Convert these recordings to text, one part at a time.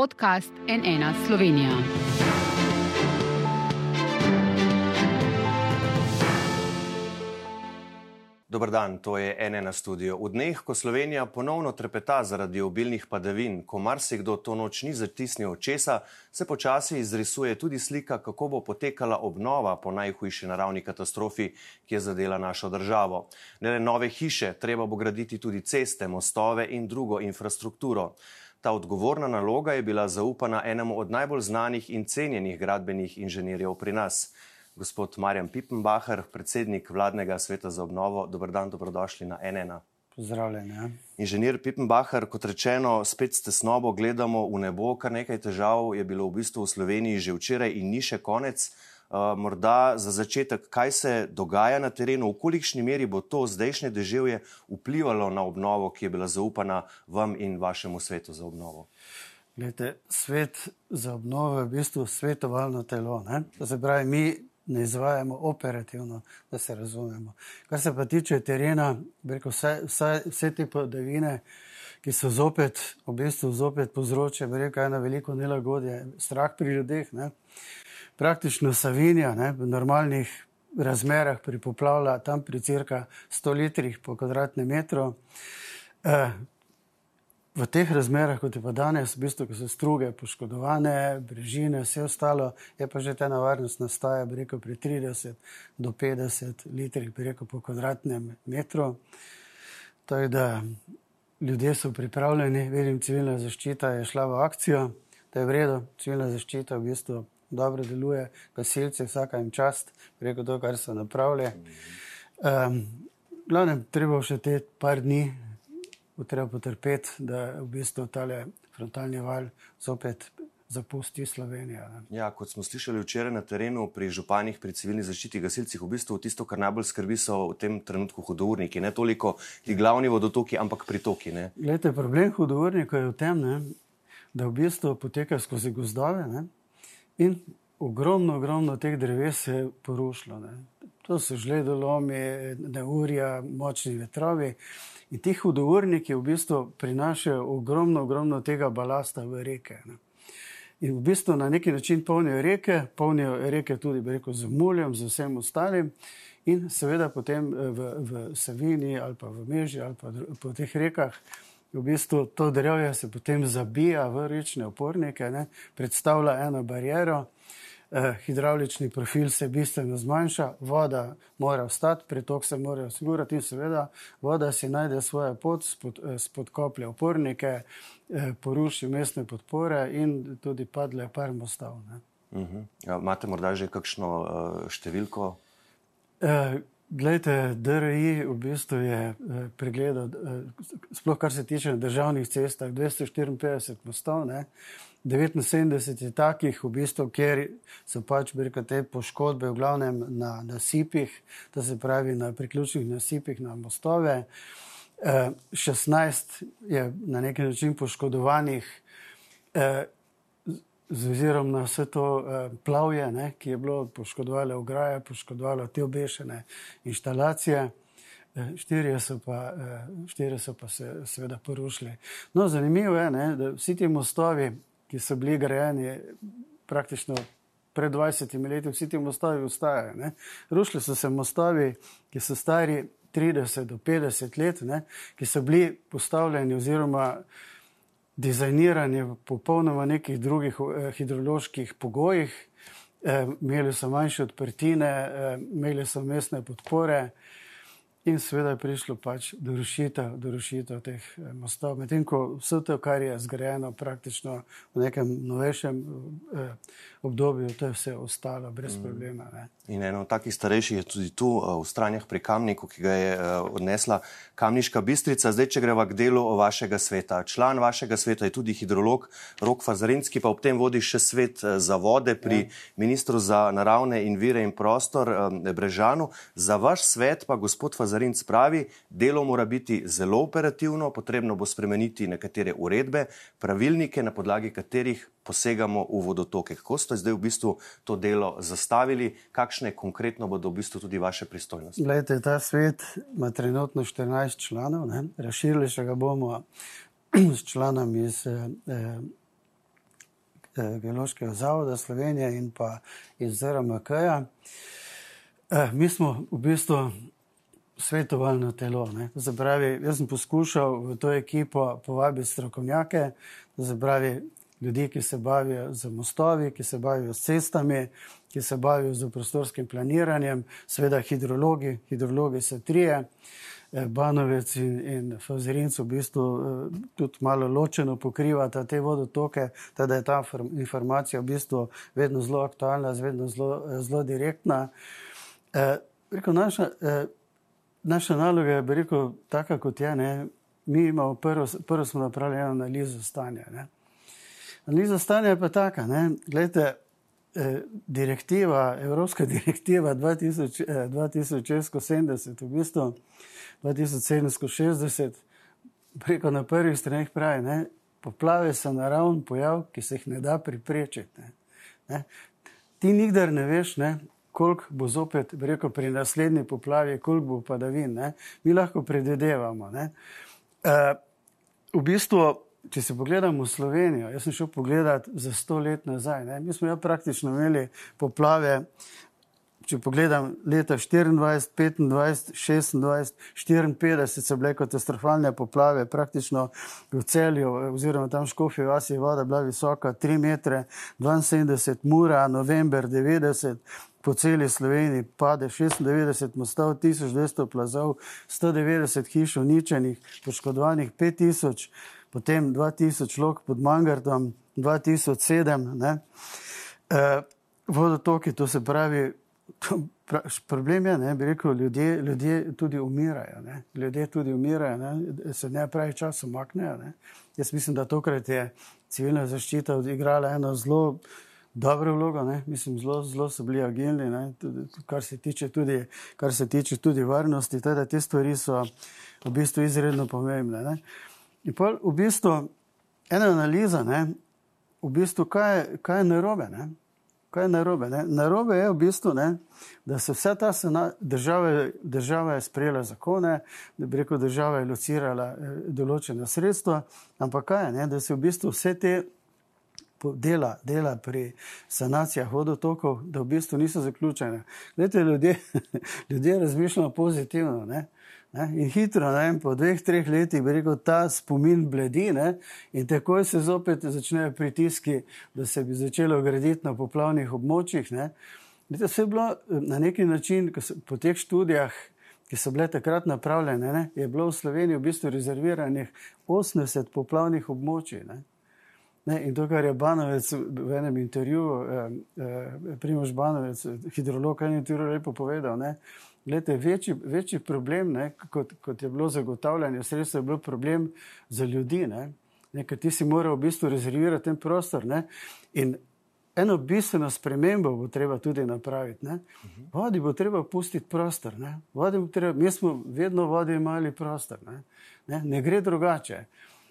podcast NN Slovenija. Dober dan, to je NN studio. V dneh, ko Slovenija ponovno trepeta zaradi obilnih padavin, ko marsikdo to noč ni zatisnil očesa, se počasi izrisuje tudi slika, kako bo potekala obnova po najhujši naravni katastrofi, ki je zadela našo državo. Ne le nove hiše, treba bo graditi tudi ceste, mostove in drugo infrastrukturo. Ta odgovorna naloga je bila zaupana enemu od najbolj znanih in cenjenih gradbenih inženirjev pri nas. Gospod Marjan Pippenbacher, predsednik vladnega sveta za obnovo, dobr dan, dobrodošli na NN. Pozdravljen. Ja. Inženir Pippenbacher, kot rečeno, spet s tesnobo gledamo v nebo, kar nekaj težav je bilo v bistvu v Sloveniji že včeraj in ni še konec. Uh, morda za začetek, kaj se dogaja na terenu, v kolikšni meri bo to zdajšnje deževje vplivalo na obnovo, ki je bila zaupana vam in vašemu svetu za obnovo? Glede, svet za obnovo je v bistvu svetovalno telo. Ne? To se pravi, mi ne izvajamo operativno, da se razumemo. Kar se pa tiče terena, rekel, vse, vse, vse te padavine, ki so zopet, v bistvu zopet povzročajo eno veliko nelagodje, strah pri ljudeh. Ne? Praktično Savinja ne, v normalnih razmerah pripoplavlja tam pri cirka 100 litrih po kvadratnem metru. Eh, v teh razmerah, kot je pa danes, v bistvu, ko so struge poškodovane, brežine, vse ostalo, je pa že ta nevarnost nastaja, rekel, pri 30 do 50 litrih, rekel, po kvadratnem metru. Tako da ljudje so pripravljeni, vidim, civilna zaščita je šla v akcijo, da je vredno, civilna zaščita v bistvu dobro deluje, gasilci, vsaka jim čast, rekel to, kar so napravili. Um, glavnem, treba še te par dni bo treba potrpeti, da v bistvu ta frontalni val zopet zapusti Slovenijo. Ja, kot smo slišali včeraj na terenu, pri županih, pri civilni zaščiti, gasilcih, v bistvu tisto, kar najbolj skrbi, so v tem trenutku hudourniki, ne toliko ti glavni vodotoki, ampak pritoki. Glede, problem hudournika je v tem, ne, da v bistvu poteka skozi gozdove ne, in ogromno, ogromno teh dreves je porušilo. Ne. To so žledolomi, neurja, močni vetrovi. In ti hudourniki v bistvu prinašajo ogromno, ogromno tega balasta v reke. Ne. In v bistvu na neki način polnijo reke, polnijo reke tudi rekel, z muljem, z vsem ostalim. In seveda potem eh, v, v Savini ali pa v Meži ali pa po teh rekah, v bistvu to drevje se potem zabija v rečne opornike, ne, predstavlja eno barijero eh, hidravlični profil se bistveno zmanjša, voda mora ostati, pretok se mora osigurati in seveda voda si najde svojo pot, spod, eh, spodkoplje opornike, eh, poruši mestne podpore in tudi padle par mostov. Uh mhm. -huh. ja, imate morda že kakšno uh, številko? Eh, Glejte, DRI v bistvu je eh, pregledal, eh, sploh kar se tiče državnih cest, 254 mostov. Ne? 79 je takih, v bistvu, kjer so pač rekel, te poškodbe, v glavnem na nasipih, to se pravi na priključnih nasipih, na mostove. 16 eh, je na neki način poškodovanih z ozirom na vse to eh, plavje, ne, ki je bilo poškodovalo ograje, poškodovalo te obešene inštalacije. Štirje so, pa, štirje so pa se seveda porušili. No, zanimivo je, ne, da vsi ti mostovi, ki so bili grajeni praktično pred 20 leti, vsi ti mostovi ustajajo. Rušili so se mostovi, ki so stari 30 do 50 let, ne? ki so bili postavljeni oziroma dizajnirani v popolnoma nekih drugih eh, hidroloških pogojih, eh, imeli so manjše odprtine, eh, imeli so mestne podpore. In seveda je prišlo pač do rušitev, do rušitev teh eh, mostov. Medtem ko vse to, kar je zgrajeno praktično v nekem novejšem eh, obdobju, to je vse ostalo brez mm. problema. Ne. In eno takih starejših je tudi tu eh, v stranjah pri Kamniku, ki ga je eh, odnesla Kamniška bistrica. Zdaj, če greva k delu vašega sveta. Član vašega sveta je tudi hidrolog Rok Fazarinski, pa ob tem vodi še svet za vode pri ja. ministru za naravne in vire in prostor Brežanu. Za vaš svet pa gospod Fazarinski Zarinc pravi, delo mora biti zelo operativno, potrebno bo spremeniti nekatere uredbe, pravilnike, na podlagi katerih posegamo v vodotoke. Kako ste zdaj v bistvu to delo zastavili, kakšne konkretno bodo v bistvu tudi vaše pristojnosti? Glede, ta svet ima trenutno 14 članov, ne? razširili še ga bomo s članami iz eh, Geološkega zavoda Slovenije in pa iz RMK-ja. Mi smo v bistvu svetovalno telo. Zabravi, jaz sem poskušal v to ekipo povabiti strokovnjake, zabravi ljudi, ki se bavijo z mostovi, ki se bavijo s cestami, ki se bavijo z prostorskim planiranjem, seveda hidrologi, hidrologi so trije. Banovec in, in Fazerinc v bistvu tudi malo ločeno pokrivata te vodotoke, da je ta informacija v bistvu vedno zelo aktualna, vedno zelo, zelo direktna. Eh, rekel, naša, eh, naša naloga je, rekel, taka kot je. Ne? Mi imamo prvo, prvo smo napravili analizo stanja. Ne? Analiza stanja je pa taka. Glede, eh, direktiva, Evropska direktiva 2070, eh, v bistvu 2760, preko na prvih straneh pravi, ne? poplave so naravni pojav, ki se jih ne da preprečiti. Ne? Ne? Ti nikdar ne veš, ne? Koliko bo zopet, rekel, pri naslednji poplavi, koliko bo padavin. Ne? Mi lahko predvidevamo. Uh, v bistvu, če se pogledamo v Slovenijo, jaz sem šel pogledat za sto let nazaj. Ne? Mi smo ja praktično imeli poplave če pogledam leta 24, 25, 26, 54, so bile katastrofalne poplave, praktično v celju, oziroma tam škofi vasi je voda bila visoka 3 metre, 72 mura, november 90. Po celi Sloveniji pade 96 mostov, 1200 plazov, 190 hiš uničenih, poškodovanih 5000, potem 2000 lok pod Mangartom, 2007. E, vodotoki, to se pravi, Problem je, da rekel, ljudje, ljudje tudi umirajo. Ne? Ljudje tudi umirajo, ne? se ne pravi čas umaknejo. Jaz mislim, da tokrat je civilna zaščita odigrala eno zelo dobro vlogo. Ne? Mislim, zelo, zelo so bili agilni, kar se tiče tudi, kar se tiče tudi varnosti. Teda te stvari so v bistvu izredno pomembne. Ne? In pa v bistvu ena analiza, ne? v bistvu kaj, kaj je narobe. Ne? Kaj je narobe? Ne? Narobe je v bistvu, ne, da se vsa ta država, država je sprejela zakone, da bi rekel, država je locirala eh, določena sredstva, ampak kaj je, ne, da se v bistvu vse te dela, dela pri sanacijah vodotokov, da v bistvu niso zaključene. Gledajte, ljudje, ljudje razmišljamo pozitivno. Ne? Ne? In hitro, ne? po dveh, treh letih, bi rekel, ta spomin bledi ne? in takoj se zopet začnejo pritiski, da se bi začelo graditi na poplavnih območjih. To je bilo eh, na neki način, so, po teh študijah, ki so bile takrat napravljene, ne? je bilo v Sloveniji v bistvu rezerviranih 80 poplavnih območij. Ne? Ne, in to, kar je Banovec v enem intervjuju, eh, eh, Primož Banovec, hidrolog, je intervju lepo povedal. Ne, Glede, večji, večji problem, ne, kot, kot je bilo zagotavljanje sredstva, je bil problem za ljudi. Ne, ne, ker ti si moral v bistvu rezervirati ten prostor. Ne, in eno bistveno spremembo bo treba tudi napraviti. Ne. Vodi bo treba pustiti prostor. Treba, mi smo vedno vodi imeli prostor. Ne, ne, ne gre drugače.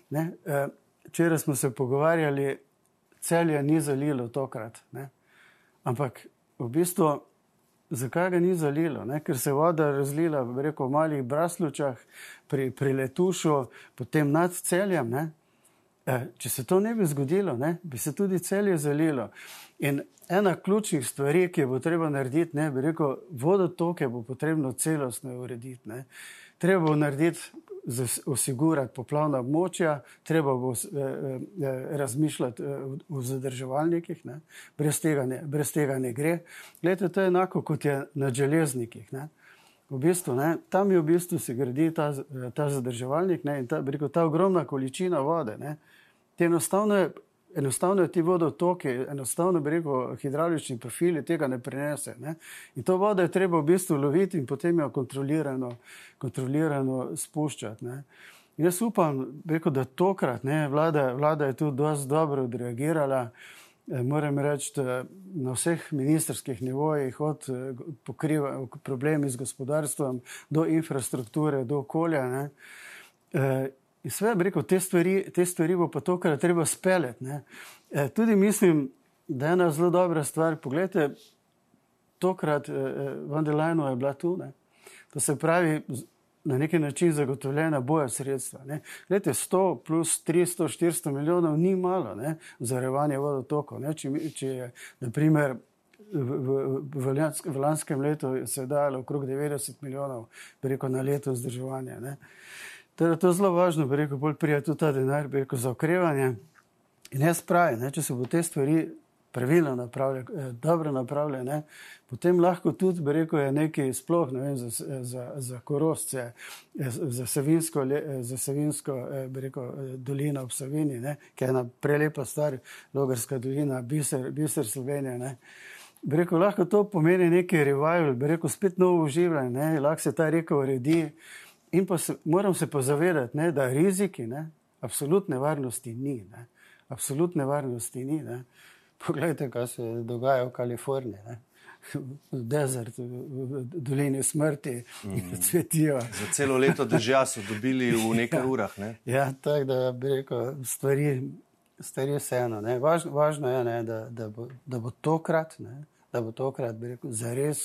Ne. E, včeraj smo se pogovarjali, celje ni zalilo tokrat. Ne. Ampak v bistvu. Zakaj ga ni zalilo? Ne? Ker se je voda razlila rekel, v malih braslučah, pri, pri letušu, potem nad celjem. E, če se to ne bi zgodilo, ne? bi se tudi celje zalilo. In ena ključnih stvari, ki bo treba narediti, ne, bi rekel, vodotoke bo potrebno celostno urediti. Ne? Treba bo narediti osigurati poplavna območja, treba bo eh, eh, razmišljati eh, o zadrževalnikih, brez tega, ne, brez tega ne gre. Glede, to je enako kot je na železnikih. Ne. V bistvu, ne, tam je v bistvu se gradi ta, ta zadrževalnik ne, in ta, rekel, ta ogromna količina vode. Ne, te enostavno je enostavno ti vodotoki, enostavno bi rekel, hidravlični profili tega ne prenese. Ne? In to vodo je treba v bistvu loviti in potem jo kontrolirano, kontrolirano spuščati. Ne? Jaz upam, rekel, da tokrat ne, vlada, vlada je tu dosti dobro odreagirala. Eh, moram reči, da na vseh ministerskih nivojih, od eh, pokriva problemi z gospodarstvom do infrastrukture, do okolja. Ne, eh, In sve, rekel, te stvari, te stvari bo pa to, kar je treba speljati. E, tudi mislim, da je ena zelo dobra stvar. Poglejte, tokrat e, e van der Leyen je bila tu. Ne? To se pravi, na neki način zagotovljena boja sredstva. Ne. Glede, 100 plus 300, 400 milijonov ni malo ne, za revanje vodotokov. Ne. Če, če je, naprimer, v, v, v, v lanskem letu se je dalo okrog 90 milijonov preko na leto vzdrževanja. Teda to je zelo važno, bi rekel, bolj prija tudi ta denar, bi rekel, za okrevanje. In jaz pravim, če se bo te stvari pravilno napravljene, eh, dobro napravljene, potem lahko tudi, bi rekel, je nekaj sploh, ne vem, za, za, za korosce, eh, za Savinsko, eh, za Savinsko, bi rekel, dolino v Savini, ne, ki je ena prelepa star logarska dolina, biser, biser Slovenije, ne. Rekel, lahko to pomeni neki revival, bi rekel, spet novo uživanje, lahko se ta reka uredi. In pa se, moram se pa zavedati, ne, da riziki, ne, absolutne varnosti ni. Ne, absolutne varnosti ni. Ne. Poglejte, kaj se dogaja v Kaliforniji. Ne. V desertu, v dolini smrti, mm. cvetijo. Za celo leto dežja so dobili v nekaj ja. urah. Ne? Ja, tako da bi rekel, stvari, stvari vseeno. Važno, važno je, ne, da, da, bo, da bo tokrat, ne, da bo tokrat, bi rekel, zares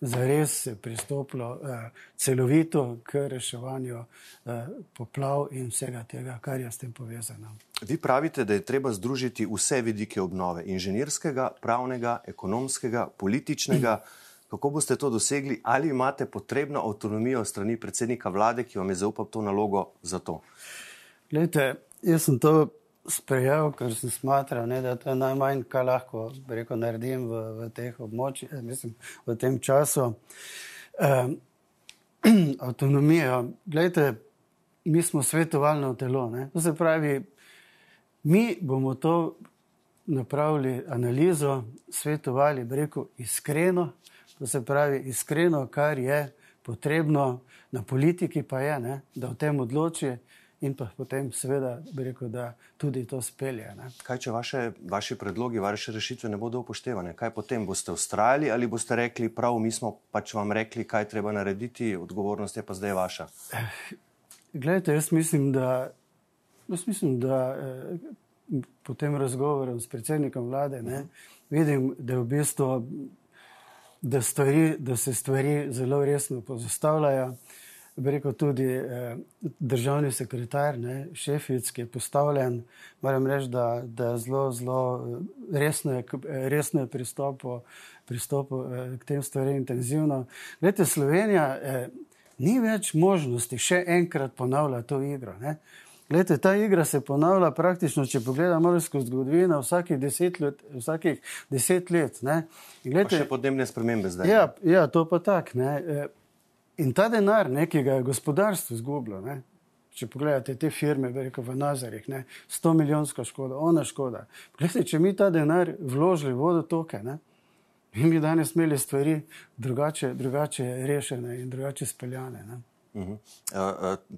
zares se pristopilo eh, celovito k reševanju eh, poplav in vsega tega, kar je s tem povezano. Vi pravite, da je treba združiti vse vidike obnove: inženirskega, pravnega, ekonomskega, političnega. Kako boste to dosegli? Ali imate potrebno avtonomijo strani predsednika vlade, ki vam je zaupal to nalogo za to? Glejte, jaz sem to sprejel, ker sem smatral, ne, da to je najmanj, kar lahko rekel, naredim v, v teh območjih, eh, mislim, v tem času. Um, avtonomija. Glejte, mi smo svetovalno telo. Ne. To se pravi, mi bomo to napravili analizo, svetovali, rekel, iskreno. To se pravi, iskreno, kar je potrebno na politiki, pa je, ne, da o tem odloči in pa potem, seveda, bi rekel, da tudi to spelje. Ne. Kaj, če vaše, vaše predlogi, vaše rešitve ne bodo upoštevane? Kaj potem boste ustrajali ali boste rekli, prav, mi smo pač vam rekli, kaj treba narediti, odgovornost je pa zdaj vaša? Glejte, jaz mislim, da, jaz mislim, da eh, po tem razgovoru s predsednikom vlade ne, vidim, da je v bistvu. Da, stvari, da se stvari zelo resno pozastavljajo bi rekel, tudi eh, državni sekretar, ne, šefic, ki je postavljen. Moram reči, da, da je zelo, zelo eh, resno je, eh, resno je pristopil, pristopil eh, k tem stvarem intenzivno. Glede, Slovenija eh, ni več možnosti še enkrat ponavljati to igro. Ne. Glede, ta igra se ponavlja praktično, če pogledamo skozi zgodovino, vsakih deset let. Vsakih deset let glede, še podnebne spremembe zdaj. Ja, ja to pa tako. In ta denar, ne, ki ga je gospodarstvo izgubilo, ne, če pogledate te firme, rekel, v Nazarih, ne, 100 milijonska škoda, ona škoda. Gledajte, če mi ta denar vložili v vodotoke, ne, bi danes imeli stvari drugače, drugače rešene in drugače speljane. Ne. Mhm.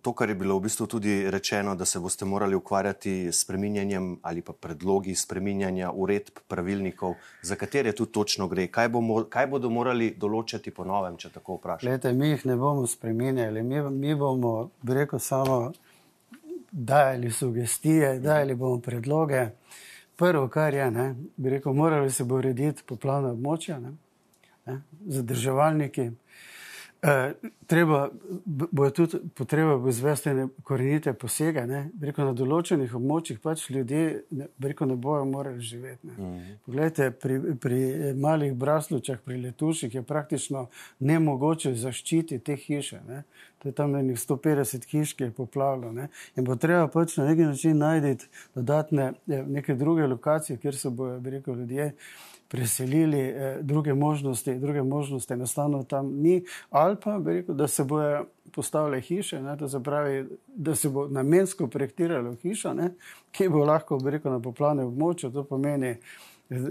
To, kar je bilo v bistvu tudi rečeno, da se boste morali ukvarjati s preminjanjem ali pa predlogi spreminjanja uredb, pravilnikov, za katere tu točno gre, kaj, bomo, kaj bodo morali določati po novem, če tako vprašate. Lete, mi jih ne bomo spreminjali, mi, mi bomo, bi rekel, samo dajali sugestije, dajali bomo predloge. Prvo, kar je, ne, bi rekel, morali se bo urediti poplavna območja, ne, ne, zadrževalniki. Eh, treba bo tudi potreba bo izvesti korenite posege. Rekel, na določenih območjih pač ljudje ne, rekel, ne bojo morali živeti. Ne. Mhm. Poglejte, pri, pri malih braslučah, pri letuših je praktično nemogoče zaščititi te hiše. Ne. To je tam nekih 150 hiš, ki je poplavilo. Ne. In bo treba pač na neki način najti dodatne neke druge lokacije, kjer se bojo rekel, ljudje preselili, eh, druge možnosti, druge možnosti enostavno tam ni, ali pa bi rekel, da se bojo postavile hiše, ne, to pravi, da se bo namensko projektiralo hiša, ne, ki bo lahko, bi rekel, na poplavnem območju, to pomeni,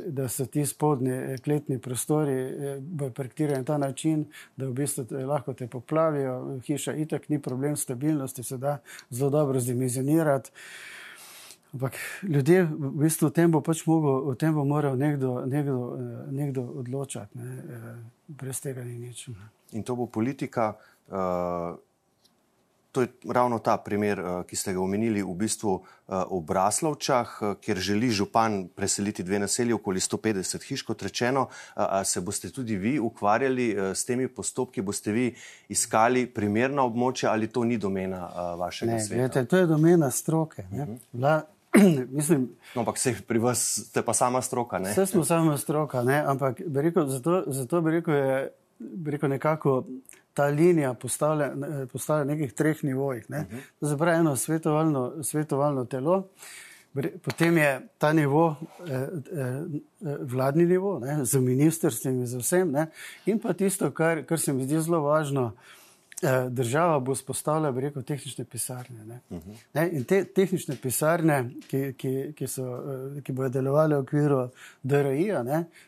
da so ti spodnji eh, kletni prostori eh, projektirani na ta način, da v bistvu lahko te poplavijo, hiša itak ni problem stabilnosti, se da zelo dobro zdimizionirati. Ampak ljudje, v bistvu, o tem bo pač mogel, o tem bo moral nekdo, nekdo, eh, nekdo odločati. Ne? Eh, brez tega ni nič. In to bo politika. Uh, To je ravno ta primer, ki ste ga omenili v bistvu v Braslovčah, kjer želi župan preseliti dve naselji, okoli 150 hiš, kot rečeno. Se boste tudi vi ukvarjali s temi postopki, boste vi iskali primerna območja ali to ni domena vašega ne, sveta? Gledajte, to je domena stroke. Uh -huh. Vla, mislim, no, ampak se pri vas ste pa sama stroka. Vse smo sama stroka, ne? ampak bi rekel, zato, zato bi rekel, je bi rekel nekako ta linija postavlja na nekih treh nivojih. Ne? Uh -huh. Zapravi eno svetovalno, svetovalno telo, potem je ta nivo, eh, eh, vladni nivo, ne? z ministrstvom in z vsem, ne? in pa tisto, kar, kar se mi zdi zelo važno. Eh, država bo spostavila, bi rekel, tehnične pisarne. Ne? Uh -huh. ne? In te tehnične pisarne, ki, ki, ki, so, eh, ki bodo delovali v okviru DRI-ja,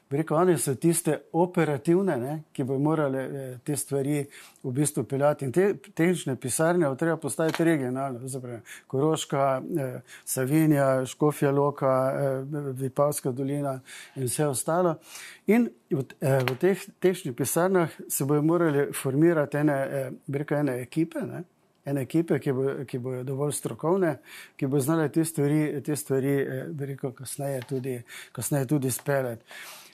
bi rekel, one so tiste operativne, ne? ki bodo morale eh, te stvari v bistvu peljati. In te tehnične pisarne bo treba postaviti regionalno, zapravo Koroška, eh, Savinja, Škofja Loka, eh, Vipavska dolina in vse ostalo. In v, eh, v teh tehničnih pisarnah se bodo morali formirati ene, eh, rekel, ene ekipe, ne? ene ekipe, ki, bo, ki bodo dovolj strokovne, ki bodo znale te stvari, te stvari eh, rekel, kasneje tudi, kasneje tudi speljati.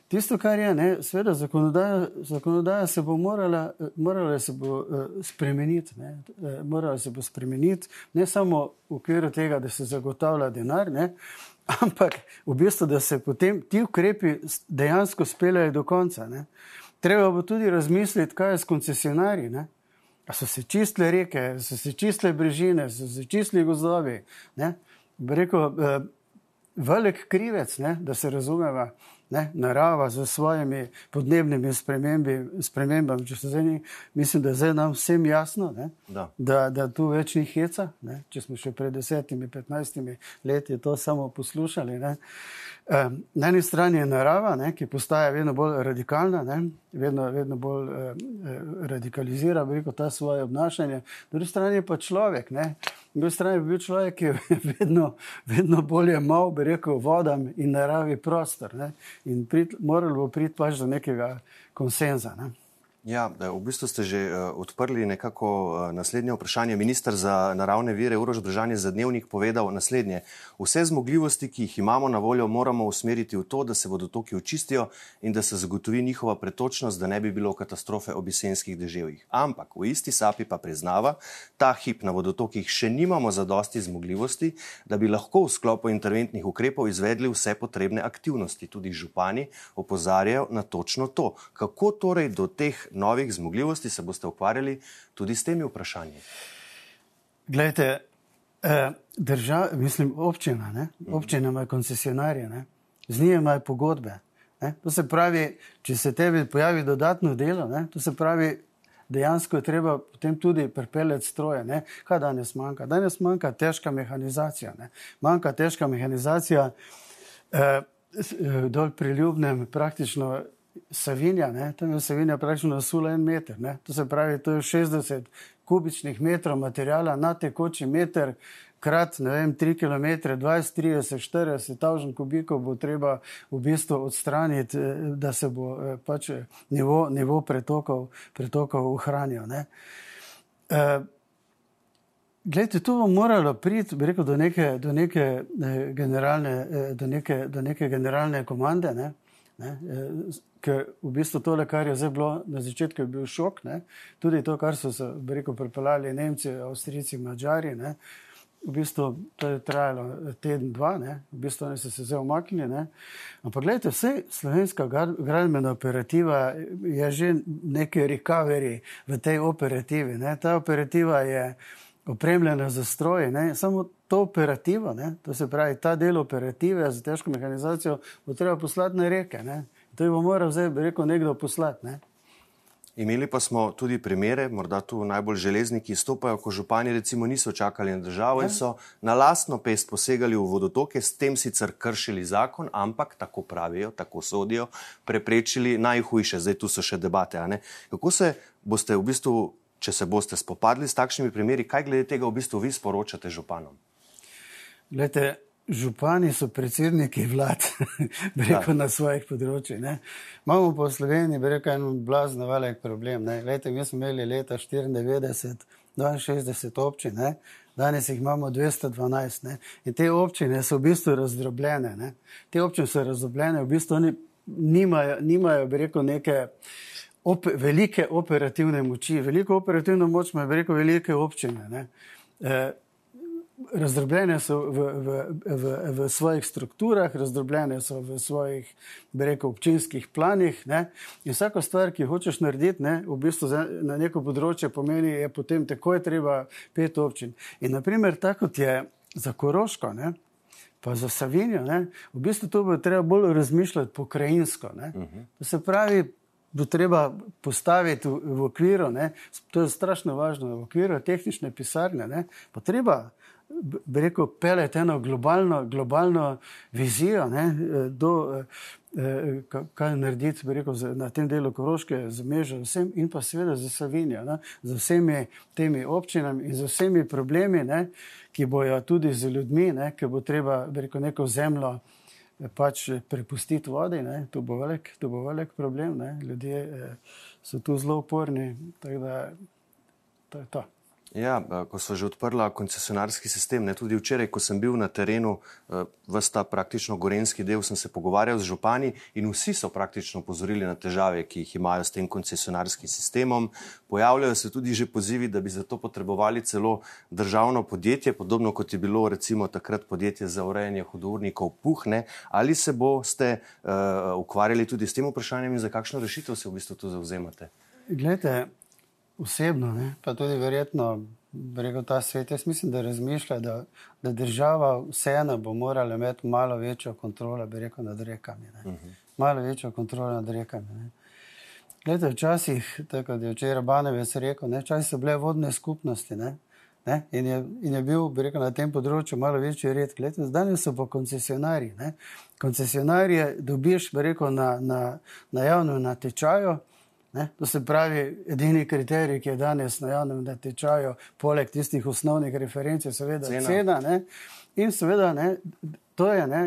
Tisto, kar je, ne, sveda, zakonodaja, zakonodaja se bo morala, morala se bo, uh, spremeniti. Ne, uh, morala se bo spremeniti ne samo v okviru tega, da se zagotavlja denar, ne, ampak v bistvu, da se potem ti ukrepi dejansko speljajo do konca. Ne. Treba bo tudi razmisliti, kaj je s koncesionarji. Ne. So se čistile reke, so se čistile brežine, so se čistili gozdovi. Rekel, uh, velik krivec, ne, da se razumeva ne, narava z svojimi podnebnimi spremembami. Zdaj, mislim, da je zdaj nam vsem jasno, ne, da. Da, da tu več ni heca. Ne, če smo še pred desetimi, petnajstimi leti to samo poslušali. Ne. Na eni strani je narava, ne, ki postaja vedno bolj radikalna, ne, vedno, vedno bolj eh, radikalizira rekel, ta svoje obnašanje, na drugi strani pa človek. Ne, Na drugi strani je bil človek, ki je vedno, vedno bolje mal, bi rekel, vodam in naravi prostor. Ne? In prid, moralo bo priti pač do nekega konsenza. Ne? Ja, v bistvu ste že uh, odprli nekako uh, naslednje vprašanje. Ministr za naravne vire Urož Bržan je za dnevnik povedal naslednje. Vse zmogljivosti, ki jih imamo na voljo, moramo usmeriti v to, da se vodotoki očistijo in da se zagotovi njihova pretočnost, da ne bi bilo katastrofe ob jesenskih deževjih. Ampak v isti sapi pa priznava, ta hip na vodotokih še nimamo zadosti zmogljivosti, da bi lahko v sklopu interventnih ukrepov izvedli vse potrebne aktivnosti. Tudi župani opozarjajo na točno to. Kako torej do teh novih zmogljivosti se boste ukvarjali tudi s temi vprašanji? Glejte, eh, država, mislim, občina, ne? občina ima koncesionarje, ne? z njimi imajo pogodbe. Ne? To se pravi, če se tebi pojavi dodatno delo, ne? to se pravi, dejansko je treba potem tudi pripeljati stroje. Ne? Kaj danes manjka? Danes manjka težka mehanizacija. Ne? Manjka težka mehanizacija eh, eh dol pri ljubnem praktično Savinja, ne, tam je Savinja praktično nasula en meter. Ne. To se pravi, to je 60 kubičnih metrov materijala na tekoči meter, krat ne vem, 3 km, 20, 30, 40 tavžen kubikov bo treba v bistvu odstraniti, eh, da se bo eh, pač nivo, nivo pretokov, pretokov ohranil. Ne. Uh, Glejte, to bo moralo priti rekel, do, neke, do, neke, eh, generalne, eh, do, neke, do neke generalne komande. Ne? Ne? Eh, ker v bistvu tole, kar je zdaj bilo na začetku, je bil šok. Ne? Tudi to, kar so se rekel, pripeljali Nemci, Avstrijci, Mačari. V bistvu to je trajalo teden, dva, ne? v bistvu so se zdaj umaknili. Ampak gledajte, vse slovenska gradbena operativa je že nekaj recovery v tej operativi. Ne? Ta operativa je opremljena za stroje, ne? samo to operativo, ne? to se pravi ta del operative za težko mehanizacijo, bo treba poslati na reke. Ne? To je bo moral zdaj, bi rekel, nekdo poslati. Ne? Imeli pa smo tudi primere, morda tu najbolj železniki stopajo, ko župani recimo niso čakali na državo in ja. so na lastno pest posegali v vodotoke, s tem sicer kršili zakon, ampak tako pravijo, tako sodijo, preprečili najhujše. Zdaj tu so še debate. Kako se boste v bistvu, če se boste spopadli s takšnimi primeri, kaj glede tega v bistvu vi sporočate županom? Glede, župani so predsedniki vlad, rekel ja. na svojih področjih. Ne. Imamo v Sloveniji, rekel, en blazno velik problem. Lete, mi smo imeli leta 94 62 občin, ne? danes jih imamo 212. Ne? In te občine so v bistvu razdrobljene. Ne? Te občine so razdrobljene, v bistvu oni nimajo, nimajo rekel, neke op velike operativne moči. Veliko operativno moč ima, rekel, velike občine. E, razdrobljene so v, v, v, v svojih strukturah, razdrobljene so v svojih rekel, občinskih planih. Ne? In vsako stvar, ki hočeš narediti, ne, v bistvu za, na neko področje pomeni, je potem takoj treba pet občin. In naprimer, tako kot je za Koroško. Ne? Pa za Savinijo, ne? v bistvu to bo treba bolj razmišljati pokrajinsko. Uh mhm. -huh. To se pravi, bo treba postaviti v, v okviru, ne? to je strašno važno, v okviru tehnične pisarne, ne? pa treba bi rekel, peleti eno globalno, globalno vizijo, ne, do, eh, kaj narediti rekel, na tem delu Koroške, z Mežo vsem in pa seveda za Savinijo, ne, z vsemi temi občinami in z vsemi problemi, ne, ki bojo tudi z ljudmi, ne, ki bo treba rekel, neko zemljo eh, pač prepustiti vodi, ne, to, bo velik, to bo velik problem, ne, ljudje eh, so tu zelo uporni, tako da to je to. Ja, eh, ko so že odprla koncesionarski sistem, ne, tudi včeraj, ko sem bil na terenu, eh, vsta praktično gorenski del, sem se pogovarjal z župani in vsi so praktično pozorili na težave, ki jih imajo s tem koncesionarskim sistemom. Pojavljajo se tudi že pozivi, da bi za to potrebovali celo državno podjetje, podobno kot je bilo recimo takrat podjetje za urejanje hudournikov Puhne. Ali se boste uh, ukvarjali tudi s tem vprašanjem in za kakšno rešitev se v bistvu tu zauzemate? Glede, osebno, ne? pa tudi verjetno, rekel ta svet, jaz mislim, da razmišlja, da, da država vseeno bo morala imeti malo večjo kontrolo, bi rekel, nad rekami. Uh mhm. -huh. Malo večjo kontrolo nad rekami. Ne? Glede, včasih, tako je včeraj Banevec rekel, ne, včasih so bile vodne skupnosti. Ne? Ne? In, je, in je bil rekel, na tem področju malo večji red. Zdaj so pa koncesionarji. Koncesionarje dobiš rekel, na, na, na javnem natečaju, Ne? To se pravi, edini kriterij, ki je danes na javnem natečaju, poleg tistih osnovnih referenc, je seveda cena. cena in seveda, ne, to je, ne,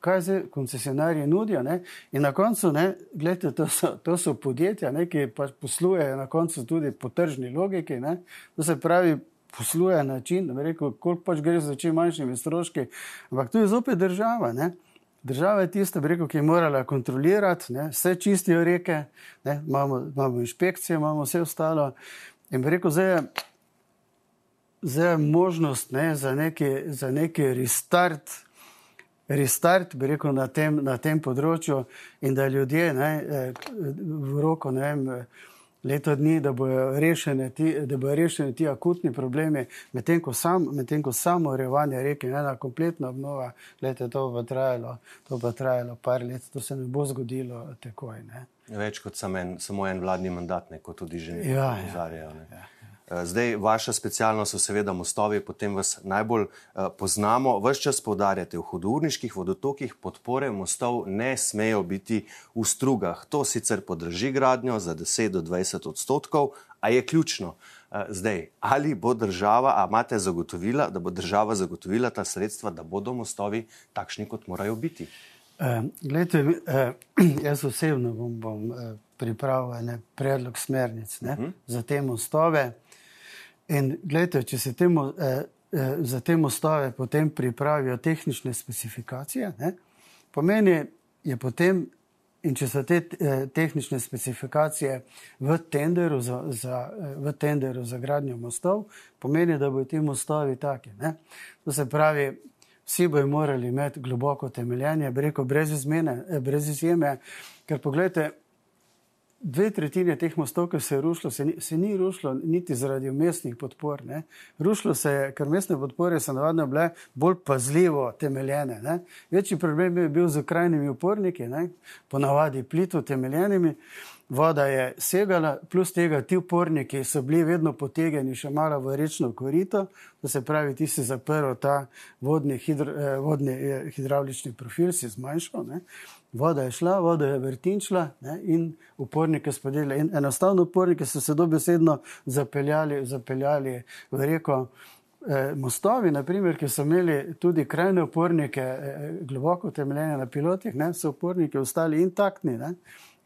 kaj se koncesionarji nudijo. Ne? In na koncu, ne, gledajte, to, so, to so podjetja, ne, ki pač poslujejo na koncu tudi po tržni logiki. Ne? To se pravi, posluje na način, da bi rekel, koliko pač gre za čim manjšimi stroški, ampak tu je zopet država. Ne? Država je tista, rekel, ki je morala kontrolirati, ne, vse čistijo reke, ne, imamo, imamo inšpekcije, imamo vse ostalo. In rekel, zdaj je, zdaj je možnost ne, za, neki, za neki restart, restart rekel, na, tem, na tem področju in da ljudje ne, v roko ne vem leto dni, da bodo rešeni ti, rešeni ti akutni problemi, medtem ko, sam, med ko samo revanje reke, ena kompletna obnova, lete, to bo trajalo, to bo trajalo par let, to se ne bo zgodilo takoj. Ne. Več kot samo en, samo en vladni mandat, kot tudi že nekaj ja, opozarjajo. Ja, ja. Eh, zdaj, vaša specialnost so seveda mostovi, potem vas najbolj uh, poznamo. Ves čas povdarjate v hudourniških vodotokih, podpore mostov ne smejo biti v strugah. To sicer podraži gradnjo za 10 do 20 odstotkov, a je ključno. Uh, zdaj, ali bo država, a imate zagotovila, da bo država zagotovila ta sredstva, da bodo mostovi takšni, kot morajo biti? Uh, glede, uh, jaz osebno bom, bom uh, pripravil predlog smernic ne, uh -huh. za te mostove. In gledajte, če se temu, eh, eh, za te mostove potem pripravijo tehnične specifikacije, ne, pomeni, je potem, in če so te eh, tehnične specifikacije v tenderu za, za, eh, v tenderu za gradnjo mostov, pomeni, da bodo ti mostovi taki. Ne. To se pravi, vsi bojo morali imeti globoko temeljenje, breko brez izmene, eh, brez izjeme, ker pogledajte, dve tretjine teh mostov, ki se je rušilo, se ni, se ni rušilo niti zaradi mestnih podpor. Ne. Rušilo se je, ker mestne podpore so navadno bile bolj pazljivo temeljene. Ne. Večji problem je bil z krajnimi uporniki, ne. ponavadi plito temeljenimi. Voda je segala, plus tega ti uporniki so bili vedno potegani še malo v rečno korito, to se pravi, ti si zaprl ta vodni, hidro, eh, vodni eh, hidravlični profil, si zmanjšal. Ne voda je šla, voda je vrtinčila ne, in upornike spodeli. In enostavno uporniki so se dobesedno zapeljali, zapeljali v reko. E, mostovi, naprimer, ki so imeli tudi krajne upornike, e, globoko temeljene na pilotih, ne, so uporniki ostali intaktni. Ne.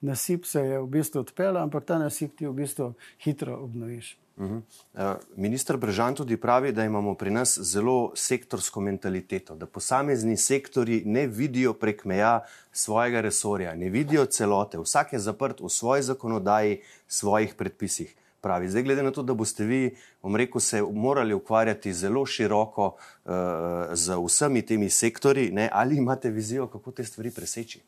Nasip se je v bistvu odpeljal, ampak ta nasip ti v bistvu hitro obnoviš. Uh -huh. Ministr Brežan tudi pravi, da imamo pri nas zelo sektorsko mentaliteto, da posamezni sektori ne vidijo prek meja svojega resorja, ne vidijo celote, vsak je zaprt v svoji zakonodaji, svojih predpisih. Pravi. Zdaj, glede na to, da boste vi, bom rekel, se morali ukvarjati zelo široko uh, z vsemi temi sektori, ne, ali imate vizijo, kako te stvari preseči?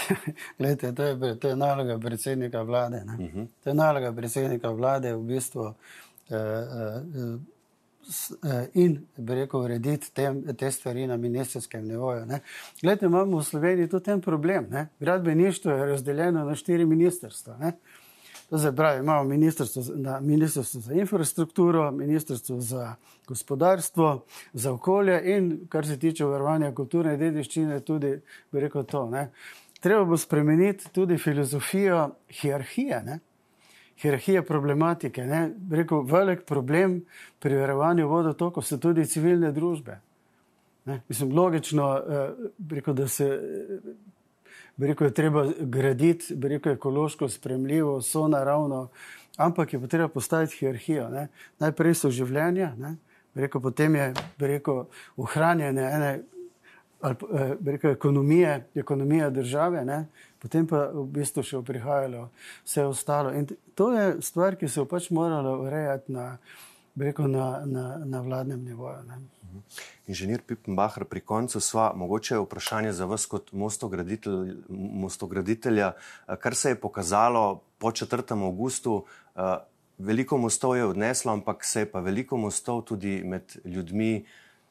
Glede, to, je, to je naloga predsednika vlade. Uh mhm. -huh. To je naloga predsednika vlade v bistvu uh, uh, uh, in bi rekel, urediti te, te stvari na ministerskem nivoju. Glede, imamo v Sloveniji tudi en problem. Ne? Gradbeništvo je razdeljeno na štiri ministerstva. Ne? To se pravi, imamo ministrstvo, ministrstvo za infrastrukturo, ministrstvo za gospodarstvo, za okolje in kar se tiče varovanja kulturne dediščine, tudi bi rekel to. Ne? Treba bo spremeniti tudi filozofijo hierarhije, ne? hierarhije problematike. Rekel, velik problem pri varovanju vodotokov so tudi civilne družbe. Ne? Mislim, logično, eh, rekel, da se rekel, je treba graditi, rekel, ekološko spremljivo, so naravno, ampak je potrebno postaviti hierarhijo. Ne? Najprej so življenja, rekel, potem je rekel, ohranjanje ene ali, eh, rekel, ekonomije, ekonomija države, ne? potem pa v bistvu še prihajalo vse ostalo. In to je stvar, ki se je pač morala urejati na, rekel, na, na, na vladnem nivoju. Ne? Inženir Pipenbacher, pri koncu sva, mogoče je vprašanje za vas kot mostograditelj, mostograditelja, kar se je pokazalo po 4. augustu. Veliko mostov je odneslo, ampak se je pa veliko mostov tudi med ljudmi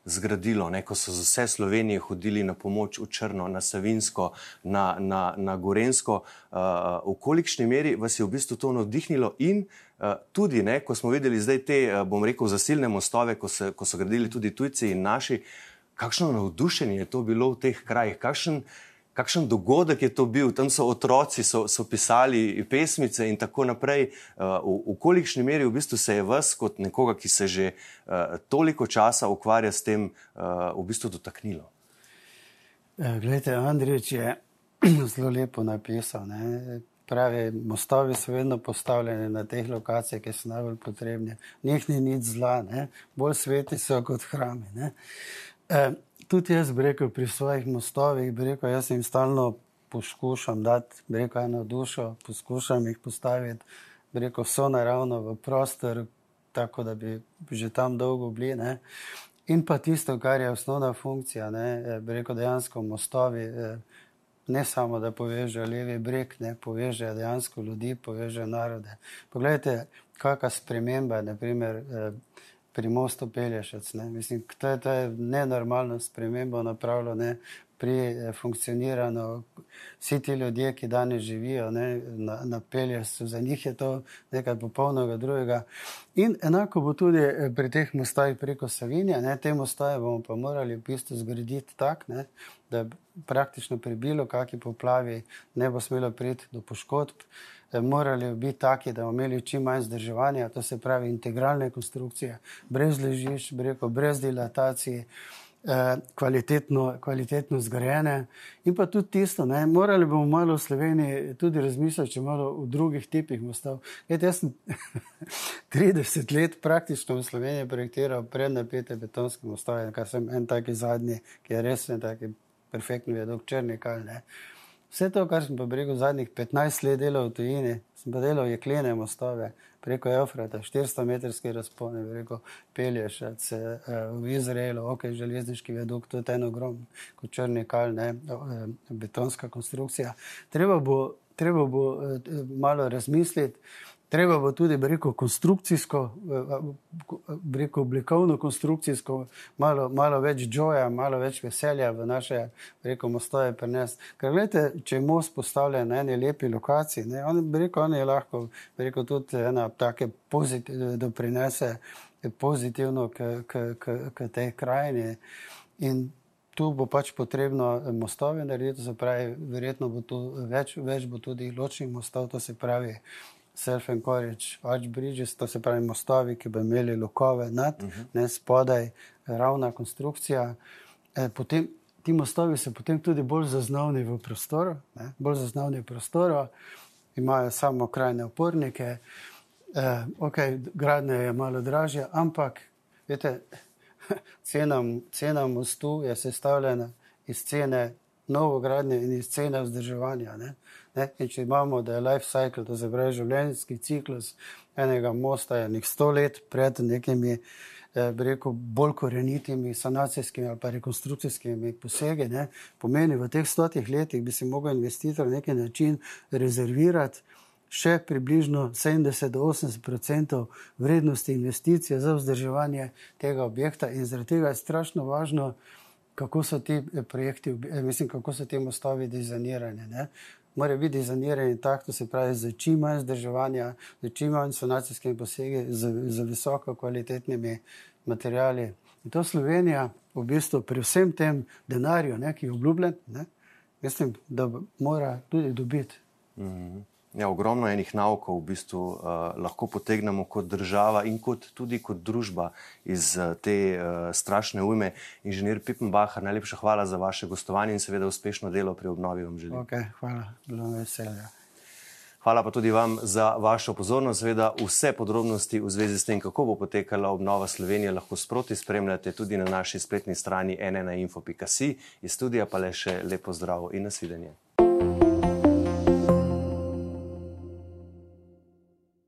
zgradilo, ne, ko so z vse Slovenije hodili na pomoč v Črno, na Savinsko, na, na, na Gorensko. Uh, v kolikšni meri vas je v bistvu to navdihnilo in uh, tudi, ne, ko smo videli zdaj te, uh, bom rekel, zasilne mostove, ko, se, ko so gradili tudi tujci in naši, kakšno navdušenje je to bilo v teh krajih, kakšen, kakšen dogodek je to bil, tam so otroci, so, so pisali pesmice in tako naprej. Uh, v, v kolikšni meri v bistvu se je vas, kot nekoga, ki se že uh, toliko časa ukvarja s tem, uh, v bistvu dotaknilo? Glede, Andrej je zelo lepo napisal. Ne? Pravi, mostovi so vedno postavljeni na teh lokacijah, ki so najbolj potrebni. Njih ni nič zla, ne? bolj sveti so kot hrami. E, tudi jaz bi rekel pri svojih mostovih, bi rekel, jaz jim stalno poskušam dati, bi rekel, eno dušo, poskušam jih postaviti, bi rekel, so naravno v prostor, tako da bi že tam dolgo bili. Ne. In pa tisto, kar je osnovna funkcija, ne, bi rekel, dejansko mostovi, ne samo, da povežejo levi breg, ne povežejo dejansko ljudi, povežejo narode. Poglejte, kakšna sprememba je, naprimer, eh, pri mostu Pelješec. Mislim, to je, to je nenormalno spremembo napravilo ne, pri eh, funkcioniranju. Vsi ti ljudje, ki danes živijo ne, na, na Pelješcu, za njih je to nekaj popolnoma drugega. In enako bo tudi eh, pri teh mostajih preko Savinja. Ne, te mostaje bomo pa morali v bistvu zgraditi tako, da praktično pri bilo kakšni poplavi ne bo smelo priti do poškodb morali biti taki, da bomo imeli čim manj zdrževanja, to se pravi integralne konstrukcije, brez ležišč, brez dilatacij, eh, kvalitetno, kvalitetno zgrajene. In pa tudi tisto, ne, morali bomo malo v Sloveniji tudi razmisliti, če malo v drugih tipih mostov. Jed, jaz sem 30 let praktično v Sloveniji projektiral prednapete betonske mostove, kar sem en taki zadnji, ki je res en taki perfektni vedok črnikal. Vse to, kar sem pa rekel zadnjih 15 let delal v tujini, sem pa delal jeklene mostove preko Eufrata, 400 metrske razpone, preko Pelješac, eh, v Izraelu, ok, železniški veduk, to je ten ogrom, kot črni kal, ne, eh, betonska konstrukcija. Treba bo, treba bo eh, malo razmisliti. Treba bo tudi, bi rekel, konstrukcijsko, bi rekel, oblikovno konstrukcijsko, malo, malo več joja, malo več veselja v naše, bi rekel, mostoje prenesti. Ker gledajte, če je most postavljen na eni lepi lokaciji, ne, on, bi rekel, on je lahko, bi rekel, tudi ena take pozitivne, doprinese pozitivno k, k, k, k tej krajini. In tu bo pač potrebno mostove narediti, se pravi, verjetno bo tu več, več bo tudi ločnih mostov, to se pravi, self-encourage, arch bridges, to se pravi mostovi, ki bi imeli lokove nad, uh mhm. -huh. ne spodaj, ravna konstrukcija. E, potem, ti mostovi so potem tudi bolj zaznavni v prostoru, ne? bolj zaznavni v prostoru, imajo samo krajne opornike. Eh, okay, gradnja je malo dražja, ampak vete, cena, cena mostu je sestavljena iz cene novogradnje in iz cene vzdrževanja. Ne? Ne? Če imamo, da je life cycle, to se pravi življenjski ciklus enega mosta, nek sto let pred nekimi. Eh, rekel, bolj korenitimi sanacijskimi ali rekonstrukcijskimi posegi. Ne, pomeni, v teh stotih letih bi si lahko investitor na neki način rezervirati še približno 70-80% vrednosti investicije za vzdrževanje tega objekta, in zaradi tega je strašno važno, kako so ti projekti, eh, mislim, kako so ti mostovi dizajnirani. Mora biti dizajniran tako, da se pravi, za čim manj zdrževanja, za čim manj sanacijskimi posegi, z, z visoko kvalitetnimi materijali. In to Slovenija, v bistvu, pri vsem tem denarju, ne, ki je obljubljen, ne, mislim, da mora tudi dobiti. Mm -hmm. Ja, ogromno enih naukov v bistvu uh, lahko potegnemo kot država in kot, tudi kot družba iz uh, te uh, strašne ujme. Inženir Pipenbach, najlepša hvala za vaše gostovanje in seveda uspešno delo pri obnovi. Okay, hvala, bilo mi veselje. Hvala pa tudi vam za vašo pozornost. Seveda vse podrobnosti v zvezi s tem, kako bo potekala obnova Slovenije, lahko sproti spremljate tudi na naši spletni strani nnainfo.si. Iz studija pa le še lepo zdravo in nasvidenje.